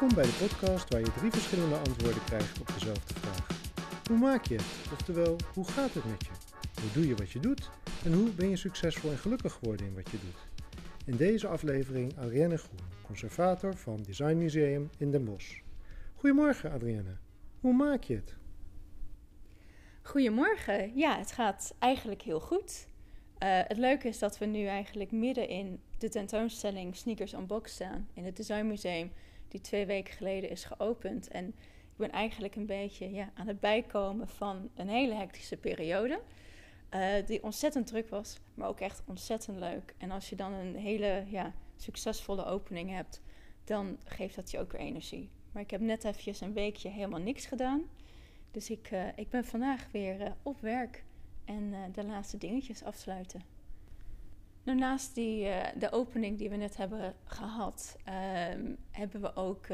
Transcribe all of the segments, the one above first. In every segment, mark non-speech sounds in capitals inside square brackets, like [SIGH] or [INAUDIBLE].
Welkom bij de podcast waar je drie verschillende antwoorden krijgt op dezelfde vraag. Hoe maak je het? Oftewel, hoe gaat het met je? Hoe doe je wat je doet? En hoe ben je succesvol en gelukkig geworden in wat je doet? In deze aflevering Adrienne Groen, conservator van Design Museum in Den Bosch. Goedemorgen Adrienne, hoe maak je het? Goedemorgen, ja, het gaat eigenlijk heel goed. Uh, het leuke is dat we nu eigenlijk midden in de tentoonstelling Sneakers Unboxed staan in het Design Museum die twee weken geleden is geopend. En ik ben eigenlijk een beetje ja, aan het bijkomen van een hele hectische periode. Uh, die ontzettend druk was, maar ook echt ontzettend leuk. En als je dan een hele ja, succesvolle opening hebt, dan geeft dat je ook weer energie. Maar ik heb net eventjes een weekje helemaal niks gedaan. Dus ik, uh, ik ben vandaag weer uh, op werk en de laatste dingetjes afsluiten. Nou, naast die, uh, de opening die we net hebben gehad, um, hebben we ook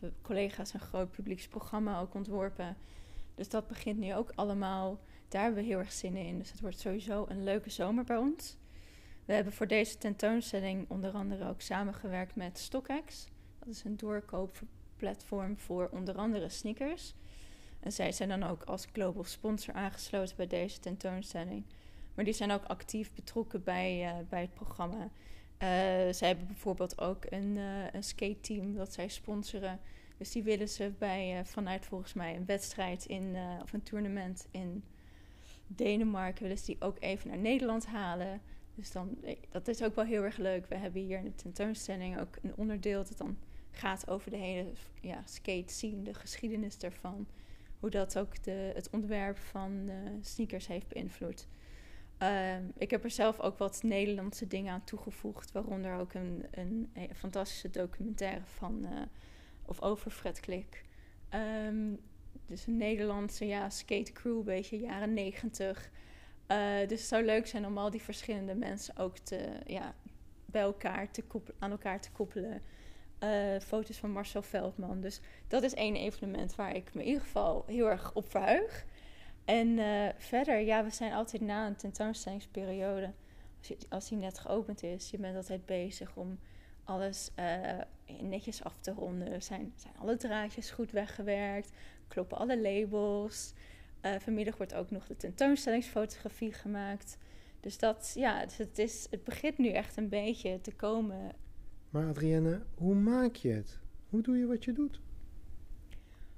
we collega's een groot publieksprogramma ook ontworpen. Dus dat begint nu ook allemaal. Daar hebben we heel erg zin in. Dus het wordt sowieso een leuke zomer bij ons. We hebben voor deze tentoonstelling onder andere ook samengewerkt met StockX. Dat is een doorkoopplatform voor onder andere sneakers. En zij zijn dan ook als global sponsor aangesloten bij deze tentoonstelling. Maar die zijn ook actief betrokken bij, uh, bij het programma. Uh, zij hebben bijvoorbeeld ook een, uh, een skate team dat zij sponsoren. Dus die willen ze bij, vanuit volgens mij een wedstrijd in, of een toernooi in Denemarken, willen ze die ook even naar Nederland halen. Dus dan, dat is ook wel heel erg leuk. We hebben hier in de tentoonstelling ook een onderdeel dat dan gaat over de hele ja, skate scene, de geschiedenis daarvan. Hoe dat ook de, het ontwerp van sneakers heeft beïnvloed. Um, ik heb er zelf ook wat Nederlandse dingen aan toegevoegd, waaronder ook een, een, fantastische documentaire van uh, of over Fred Klik. Um, dus een Nederlandse ja, skate crew, een beetje jaren negentig. Uh, dus het zou leuk zijn om al die verschillende mensen ook te, ja, bij elkaar te koppelen, aan elkaar te koppelen. Uh, foto's van Marcel Veldman. Dus dat is één evenement waar ik me in ieder geval heel erg op verheug. En uh, verder, ja, we zijn altijd na een tentoonstellingsperiode, als, je, als die net geopend is, je bent altijd bezig om alles uh, netjes af te ronden. Zijn, zijn alle draadjes goed weggewerkt? Kloppen alle labels? Uh, vanmiddag wordt ook nog de tentoonstellingsfotografie gemaakt. Dus dat, ja, dus het, is, het begint nu echt een beetje te komen. Maar Adrienne, hoe maak je het? Hoe doe je wat je doet?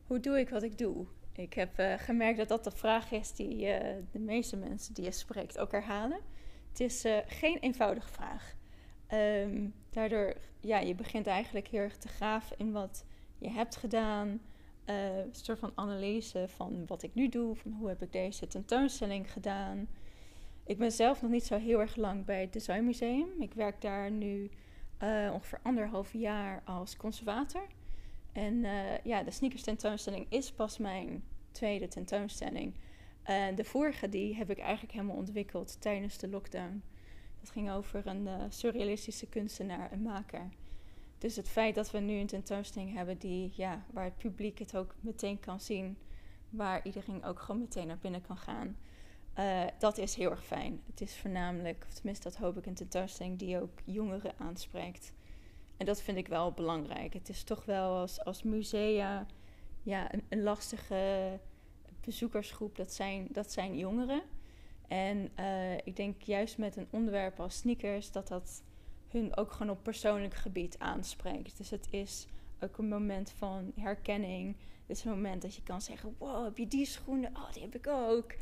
Hoe doe ik wat ik doe? Ik heb uh, gemerkt dat dat de vraag is die uh, de meeste mensen die je spreekt ook herhalen. Het is uh, geen eenvoudige vraag. Um, daardoor, ja, je begint eigenlijk heel erg te graven in wat je hebt gedaan. een soort van analyse van wat ik nu doe, van hoe heb ik deze tentoonstelling gedaan. Ik ben zelf nog niet zo heel erg lang bij het Design Museum. Ik werk daar nu ongeveer anderhalf jaar als conservator. En uh, ja, de sneakers tentoonstelling is pas mijn tweede tentoonstelling. En de vorige die heb ik eigenlijk helemaal ontwikkeld tijdens de lockdown. Dat ging over een uh, surrealistische kunstenaar en maker. Dus het feit dat we nu een tentoonstelling hebben die, ja, waar het publiek het ook meteen kan zien, waar iedereen ook gewoon meteen naar binnen kan gaan, dat is heel erg fijn. Het is voornamelijk, of tenminste dat hoop ik, een tentoonstelling die ook jongeren aanspreekt. En dat vind ik wel belangrijk. Het is toch wel als, als musea ja, een, lastige bezoekersgroep. Dat zijn, dat zijn jongeren. En uh, ik denk juist met een onderwerp als sneakers dat dat hun ook gewoon op persoonlijk gebied aanspreekt. Dus het is ook een moment van herkenning. Het is een moment dat je kan zeggen: Wow, heb je die schoenen? Oh, die heb ik ook.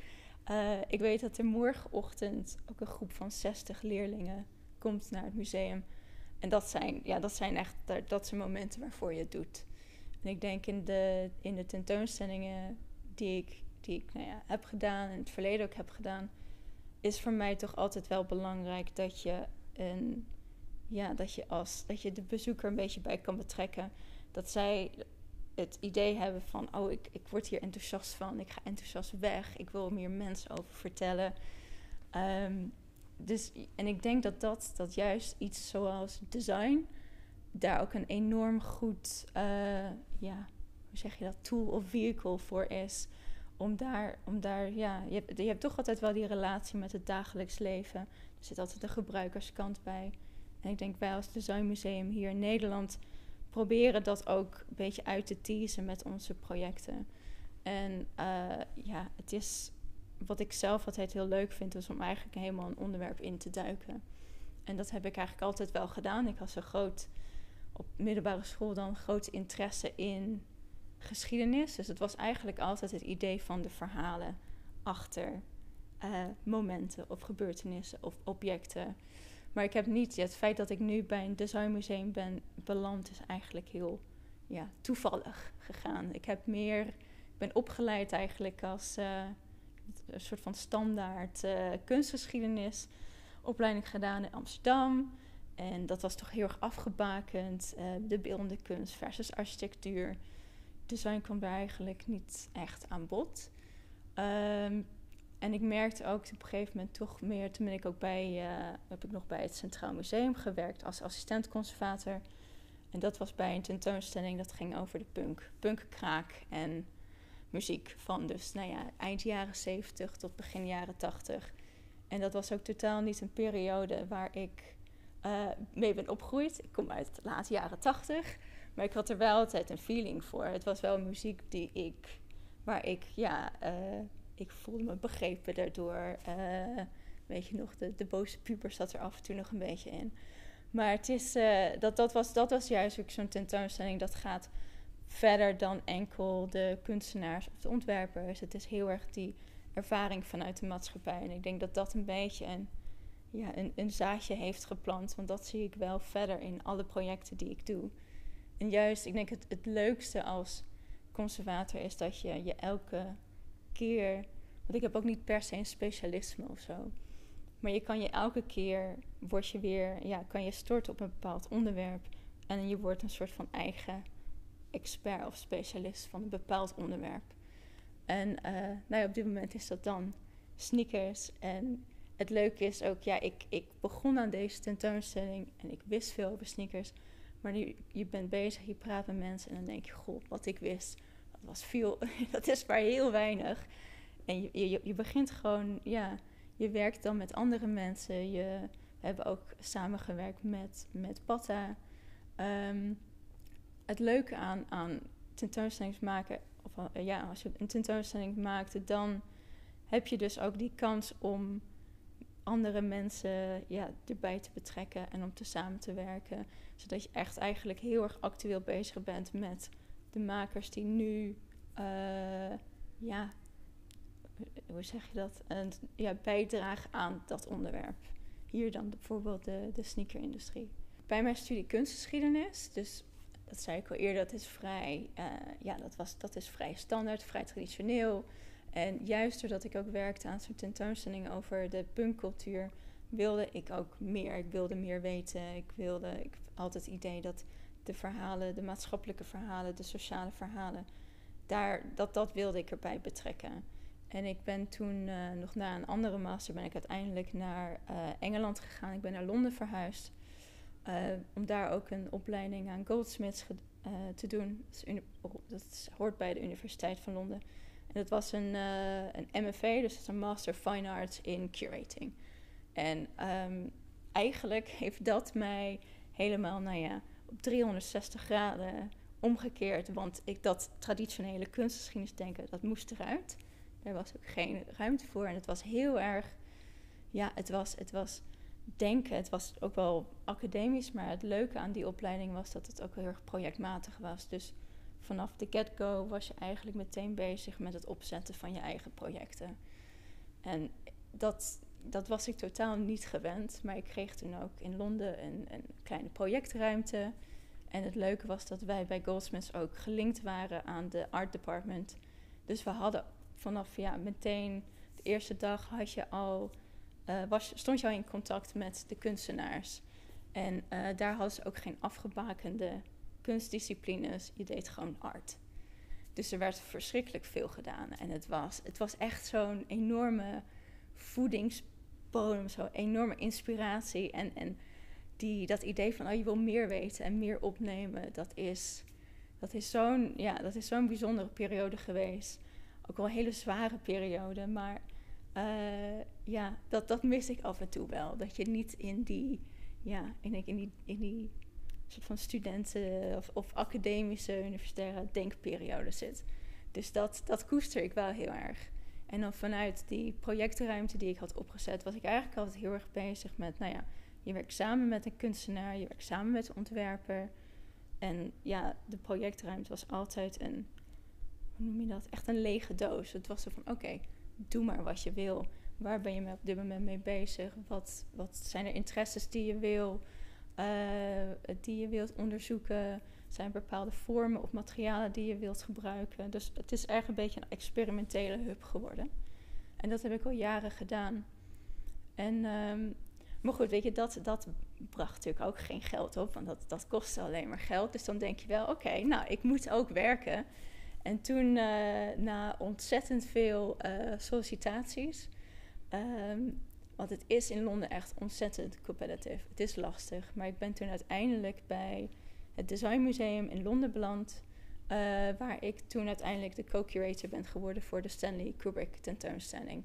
Uh, ik weet dat er morgenochtend ook een groep van 60 leerlingen komt naar het museum. En dat zijn, ja, dat zijn echt dat zijn momenten waarvoor je het doet. En ik denk in de, in de tentoonstellingen die ik, die ik nou ja, heb gedaan, in het verleden ook heb gedaan, is voor mij toch altijd wel belangrijk dat je, een, ja, dat je, als, dat je de bezoeker een beetje bij kan betrekken. Dat zij het idee hebben van, oh, ik, ik word hier enthousiast van, ik ga enthousiast weg, ik wil meer mensen over vertellen. Um, dus, en ik denk dat, dat dat juist iets zoals design daar ook een enorm goed, uh, ja, hoe zeg je dat, tool of vehicle voor is. Om daar, om daar ja, je hebt, je hebt toch altijd wel die relatie met het dagelijks leven. Er zit altijd een gebruikerskant bij. En ik denk wij als designmuseum hier in Nederland proberen dat ook een beetje uit te teasen met onze projecten. En uh, ja, het is wat ik zelf altijd heel leuk vind, is om eigenlijk helemaal een onderwerp in te duiken. En dat heb ik eigenlijk altijd wel gedaan. Ik had zo groot op middelbare school dan groot interesse in geschiedenis. Dus het was eigenlijk altijd het idee van de verhalen achter uh, momenten of gebeurtenissen of objecten. Maar ik heb niet, het feit dat ik nu bij een designmuseum ben beland, is eigenlijk heel ja, toevallig gegaan. Ik heb meer, ik ben opgeleid eigenlijk als uh, een soort van standaard uh, kunstgeschiedenis opleiding gedaan in Amsterdam. En dat was toch heel erg afgebakend. Uh, de beeldende kunst versus architectuur. Design kwam daar eigenlijk niet echt aan bod. Um, en ik merkte ook op een gegeven moment toch meer, toen ben ik ook bij, uh, heb ik nog bij het Centraal Museum gewerkt als assistent-conservator. En dat was bij een tentoonstelling dat ging over de punk, punkkraak en muziek van dus nou ja, eind jaren 70 tot begin jaren 80. En dat was ook totaal niet een periode waar ik uh, mee ben opgegroeid. Ik kom uit de late jaren 80, maar ik had er wel altijd een feeling voor. Het was wel muziek die ik, waar ik ja. Uh, ik voelde me begrepen daardoor. Uh, weet je nog, de, de boze puber zat er af en toe nog een beetje in. Maar het is, dat, dat, was, dat was juist ook zo'n tentoonstelling dat gaat verder dan enkel de kunstenaars of de ontwerpers. Het is heel erg die ervaring vanuit de maatschappij. En ik denk dat dat een beetje een, ja, een, een zaadje heeft geplant. Want dat zie ik wel verder in alle projecten die ik doe. En juist, ik denk het, het leukste als conservator is dat je je elke keer. Want ik heb ook niet per se een specialisme of zo. Maar je kan je elke keer, word je weer, ja, kan je storten op een bepaald onderwerp. En je wordt een soort van eigen expert of specialist van een bepaald onderwerp. En uh, nou op dit moment is dat dan sneakers. En het leuke is ook, ja, ik, ik begon aan deze tentoonstelling en ik wist veel over sneakers. Maar nu, je bent bezig, je praat met mensen en dan denk je, goh, wat ik wist was veel, [LAUGHS] dat is maar heel weinig. En je, je, je begint gewoon, ja, je werkt dan met andere mensen. Je, we hebben ook samengewerkt met, met Patta. Ehm, het leuke aan, aan tentoonstellings maken, of uh, ja, als je een tentoonstelling maakt, dan heb je dus ook die kans om andere mensen ja, erbij te betrekken en om te samen te werken. Zodat je echt eigenlijk heel erg actueel bezig bent met de makers die nu, uh, ja, hoe zeg je dat? Een, ja, bijdragen aan dat onderwerp. Hier dan bijvoorbeeld de, de sneakerindustrie. Bij mijn studie kunstgeschiedenis, dus dat zei ik al eerder, dat is vrij, uh, ja, dat, was, dat is vrij standaard, vrij traditioneel. En juist doordat ik ook werkte aan zo'n tentoonstelling over de punkcultuur, wilde ik ook meer. Ik wilde meer weten. Ik wilde, ik had het idee dat de verhalen, de maatschappelijke verhalen, de sociale verhalen. Daar, dat, dat wilde ik erbij betrekken. En ik ben toen uh, nog na een andere master ben ik uiteindelijk naar uh, Engeland gegaan. Ik ben naar Londen verhuisd. Uh, om daar ook een opleiding aan goldsmiths te doen. Dat, dat, hoort bij de Universiteit van Londen. En dat was een, een MFA, dus een Master Fine Arts in Curating. En um, eigenlijk [LAUGHS] heeft dat mij helemaal, nou ja, op 360 graden omgekeerd. Want ik dat traditionele kunstgeschiedenis denken, dat moest eruit. Daar was ook geen ruimte voor. En het was heel erg, ja, het was, het was denken. Het was ook wel academisch, maar het leuke aan die opleiding was dat het ook heel erg projectmatig was. Dus vanaf de get-go was je eigenlijk meteen bezig met het opzetten van je eigen projecten. En dat, dat was ik totaal niet gewend. Maar ik kreeg toen ook in Londen een, een kleine projectruimte. En het leuke was dat wij bij Goldsmiths ook gelinkt waren aan de art department. Dus we hadden vanaf ja, meteen de eerste dag had je al, uh, was, stond je al in contact met de kunstenaars. En uh, daar hadden ze ook geen afgebakende kunstdisciplines. Je deed gewoon art. Dus er werd verschrikkelijk veel gedaan. En het was, het was echt zo'n enorme voedings bodem, zo enorme inspiratie. En, en die, dat idee van, oh, je wil meer weten en meer opnemen, dat is, dat is zo'n ja, dat is zo'n bijzondere periode geweest. Ook wel een hele zware periode, maar uh, ja, dat, dat mis ik af en toe wel. Dat je niet in die, ja, in, in die, in die soort van studenten of, of academische universitaire denkperiode zit. Dus dat, dat koester ik wel heel erg. En dan vanuit die projectruimte die ik had opgezet, was ik eigenlijk altijd heel erg bezig met, nou ja, je werkt samen met een kunstenaar, je werkt samen met een ontwerper. En ja, de projectruimte was altijd een, hoe noem je dat? Echt een lege doos. Het was zo van, oké, doe maar wat je wil. Waar ben je op dit moment mee bezig? Wat, wat zijn er interesses die je wil, uh, die je wilt onderzoeken? Zijn bepaalde vormen of materialen die je wilt gebruiken? Dus het is echt een beetje een experimentele hub geworden. En dat heb ik al jaren gedaan. En, um, maar goed, weet je, dat, dat bracht natuurlijk ook geen geld op, want dat, dat kostte alleen maar geld. Dus dan denk je wel, oké, nou, ik moet ook werken. En toen, uh, na ontzettend veel uh, sollicitaties, um, want het is in Londen echt ontzettend competitive. Het is lastig. Maar ik ben toen uiteindelijk bij het Design Museum in Londen beland. Uh, waar ik toen uiteindelijk de co-curator ben geworden voor de Stanley Kubrick tentoonstelling.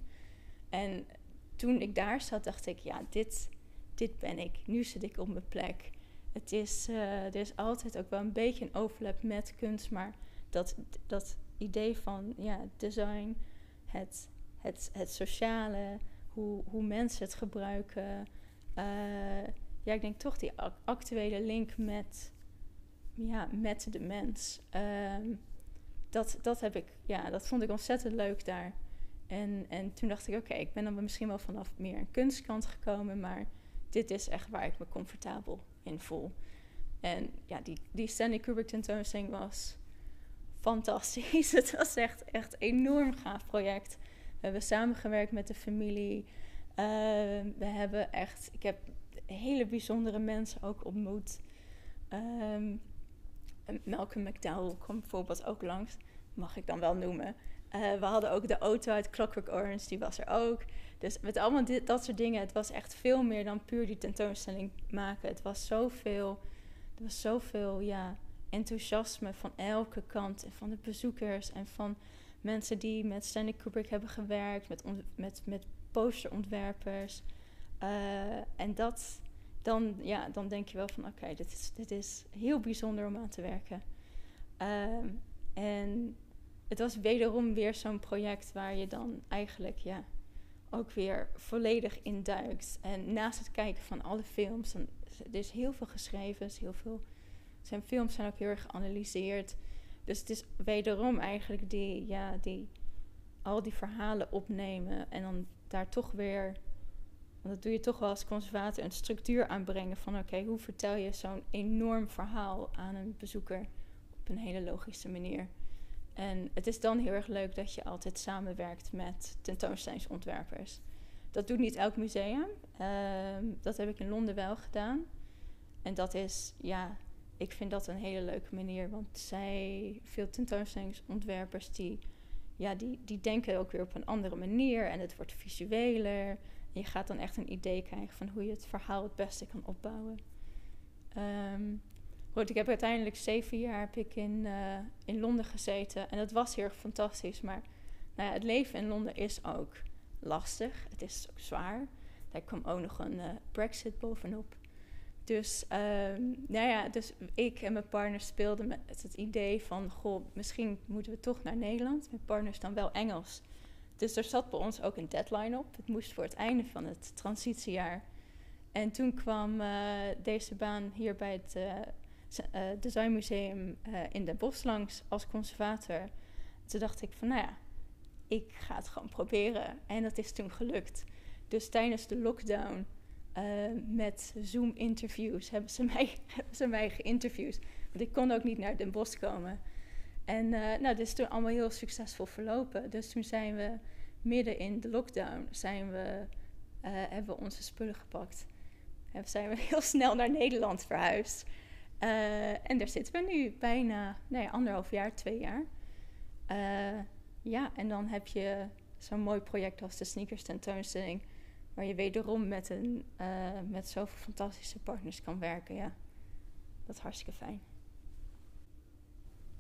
En toen ik daar zat, dacht ik, ja, dit, dit ben ik. Nu zit ik op mijn plek. Het is, er is altijd ook wel een beetje een overlap met kunst, maar dat, dat idee van ja, design, het, het, het sociale, hoe, hoe mensen het gebruiken. Uh, ja, ik denk toch die actuele link met, ja, met de mens. Uh, dat, dat, heb ik, ja, dat vond ik ontzettend leuk daar. En, en toen dacht ik, oké, ik ben dan misschien wel vanaf meer een kunstkant gekomen, maar dit is echt waar ik me comfortabel in voel. En ja, die, die Stanley Kubrick tentoonstelling was fantastisch. [LAUGHS] Het was echt, echt een enorm gaaf project. We hebben samengewerkt met de familie. Uh, we hebben echt, ik heb hele bijzondere mensen ook ontmoet. Um, Malcolm McDowell kwam bijvoorbeeld ook langs, mag ik dan wel noemen. Uh, we hadden ook de auto uit Clockwork Orange, die was er ook. Dus met allemaal dit, dat soort dingen, het was echt veel meer dan puur die tentoonstelling maken. Het was zoveel, er was zoveel ja, enthousiasme van elke kant. En van de bezoekers en van mensen die met Stanley Kubrick hebben gewerkt, met, met, met posterontwerpers. Uh, en dat, dan, ja, dan denk je wel van oké, dit, is, dit is heel bijzonder om aan te werken. Uh, en het was wederom weer zo'n project waar je dan eigenlijk ja, ook weer volledig in duikt. En naast het kijken van alle films, dan, er is heel veel geschreven, is heel veel, zijn films zijn ook heel erg geanalyseerd. Dus het is wederom eigenlijk die, ja, die, al die verhalen opnemen en dan daar toch weer, want dat doe je toch wel als conservator, een structuur aanbrengen van oké, hoe vertel je zo'n enorm verhaal aan een bezoeker op een hele logische manier. En het is dan heel erg leuk dat je altijd samenwerkt met tentoonstellingsontwerpers. Dat doet niet elk museum. Uh, dat heb ik in Londen wel gedaan. En dat is, ja, ik vind dat een hele leuke manier. Want zij, veel tentoonstellingsontwerpers, die, ja, die, die denken ook weer op een andere manier. En het wordt visueler. Je gaat dan echt een idee krijgen van hoe je het verhaal het beste kan opbouwen. Um, Goed, ik heb uiteindelijk zeven jaar heb ik in, uh, in Londen gezeten. En dat was heel erg fantastisch. Maar nou ja, het leven in Londen is ook lastig. Het is ook zwaar. Daar kwam ook nog een uh, Brexit bovenop. Dus, uh, nou ja, dus ik en mijn partner speelden met het idee van... goh, misschien moeten we toch naar Nederland. Mijn partner is dan wel Engels. Dus er zat bij ons ook een deadline op. Het moest voor het einde van het transitiejaar. En toen kwam uh, deze baan hier bij het uh, designmuseum in Den Bosch langs als conservator. Toen dacht ik van, nou ja, ik ga het gewoon proberen. En dat is toen gelukt. Dus tijdens de lockdown uh, met Zoom-interviews hebben, ze [LAUGHS] mij, ze mij geïnterviewd. Want ik kon ook niet naar Den Bosch komen. En nou, dat is toen allemaal heel succesvol verlopen. Dus toen zijn we midden in de lockdown, zijn we, hebben we onze spullen gepakt. En zijn we [LAUGHS] heel snel naar Nederland verhuisd. En daar zitten we nu bijna nou ja, anderhalf jaar, twee jaar. Ja, en dan heb je zo'n mooi project als de Sneakers Tentoonstelling, waar je wederom met, een, uh, met zoveel fantastische partners kan werken. Ja, dat is hartstikke fijn.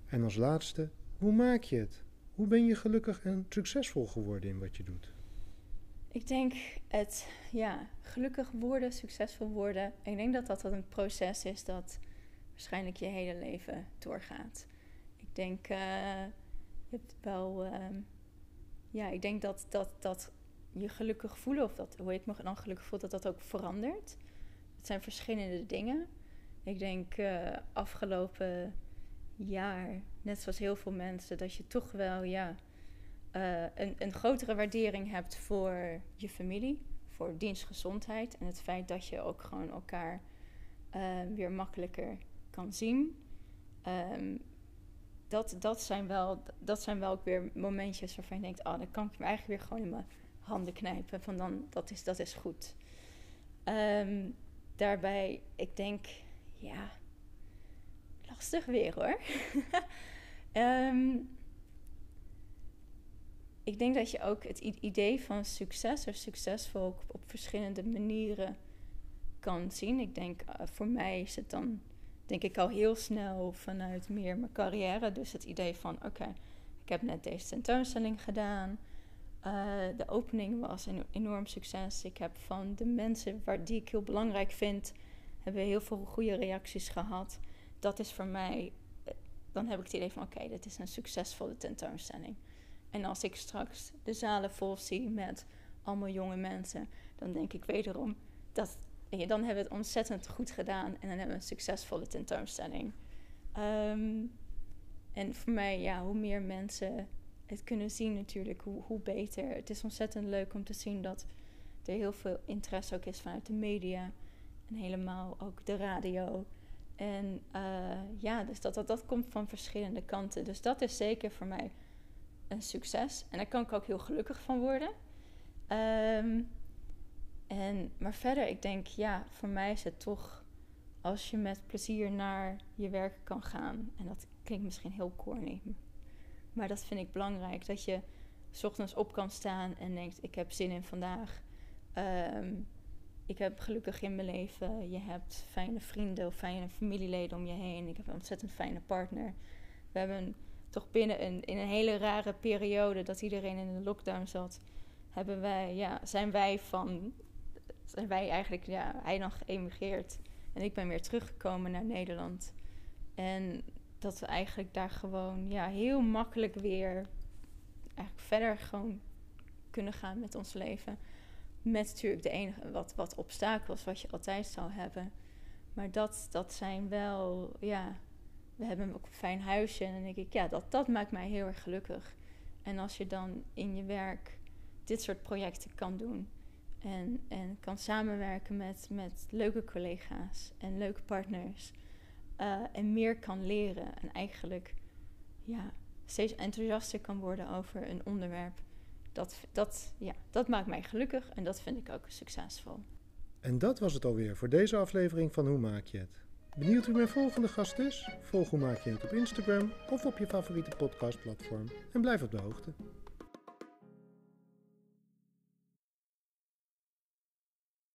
En als laatste, hoe maak je het? Hoe ben je gelukkig en succesvol geworden in wat je doet? Ik denk het, ja, gelukkig worden, succesvol worden. Ik denk dat dat, een proces is dat waarschijnlijk je hele leven doorgaat. Ik denk, uh, je hebt wel, ehm, ja, ik denk dat, dat, dat je gelukkig voelen, of dat, hoe ik me dan gelukkig voel, dat dat ook verandert. Het zijn verschillende dingen. Ik denk uh, afgelopen jaar, net zoals heel veel mensen, dat je toch wel ja, uh, een, een grotere waardering hebt voor je familie, voor dienstgezondheid en het feit dat je ook gewoon elkaar uh, weer makkelijker kan zien. Um, dat, dat, zijn wel, dat zijn wel ook weer momentjes waarvan je denkt: oh, dan kan ik me eigenlijk weer gewoon in mijn handen knijpen. Van dan, dat is, dat is goed. Um, daarbij, ik denk, ja, lastig weer hoor. um, [LAUGHS] ik denk dat je ook het idee van succes of succesvol op, op verschillende manieren kan zien. Ik denk, uh, voor mij is het dan, denk ik al heel snel vanuit meer mijn carrière. Dus het idee van, oké, ik heb net deze tentoonstelling gedaan. Uh, de opening was een enorm succes. Ik heb van de mensen waar, die ik heel belangrijk vind, hebben heel veel goede reacties gehad. Dat is voor mij, eh, dan heb ik het idee van oké, dit is een succesvolle tentoonstelling. En als ik straks de zalen vol zie met allemaal jonge mensen, dan denk ik wederom dat dan hebben we het ontzettend goed gedaan en dan hebben we een succesvolle tentoonstelling. Um, en voor mij, ja, hoe meer mensen het kunnen zien natuurlijk, hoe, beter. Het is ontzettend leuk om te zien dat er heel veel interesse ook is vanuit de media. En helemaal ook de radio. En uh, ja, dus dat, dat, dat komt van verschillende kanten. Dus dat is zeker voor mij een succes. En daar kan ik ook heel gelukkig van worden. Um, en, maar verder, ik denk, ja, voor mij is het toch als je met plezier naar je werk kan gaan. En dat klinkt misschien heel corny. Maar dat vind ik belangrijk. Dat je s ochtends op kan staan en denkt: Ik heb zin in vandaag. Um, ik heb gelukkig in mijn leven. Je hebt fijne vrienden of fijne familieleden om je heen. Ik heb een ontzettend fijne partner. We hebben toch binnen een, in een hele rare periode dat iedereen in de lockdown zat, hebben wij, ja, zijn wij van, zijn wij eigenlijk, ja, hij nog geëmigreerd en ik ben weer teruggekomen naar Nederland. En dat we eigenlijk daar gewoon, ja, heel makkelijk weer eigenlijk verder gewoon kunnen gaan met ons leven. Met natuurlijk de enige wat, wat obstakels wat je altijd zou hebben. Maar dat, dat zijn wel, ja, we hebben ook een fijn huisje. En dan denk ik, ja, dat, dat maakt mij heel erg gelukkig. En als je dan in je werk dit soort projecten kan doen. En, en kan samenwerken met, met leuke collega's en leuke partners. Uh, en meer kan leren. En eigenlijk ja, steeds enthousiaster kan worden over een onderwerp dat, dat, ja, dat maakt mij gelukkig en dat vind ik ook succesvol. En dat was het alweer voor deze aflevering van Hoe Maak je het? Benieuwd wie mijn volgende gast is? Volg Hoe Maak je het op Instagram of op je favoriete podcastplatform en blijf op de hoogte.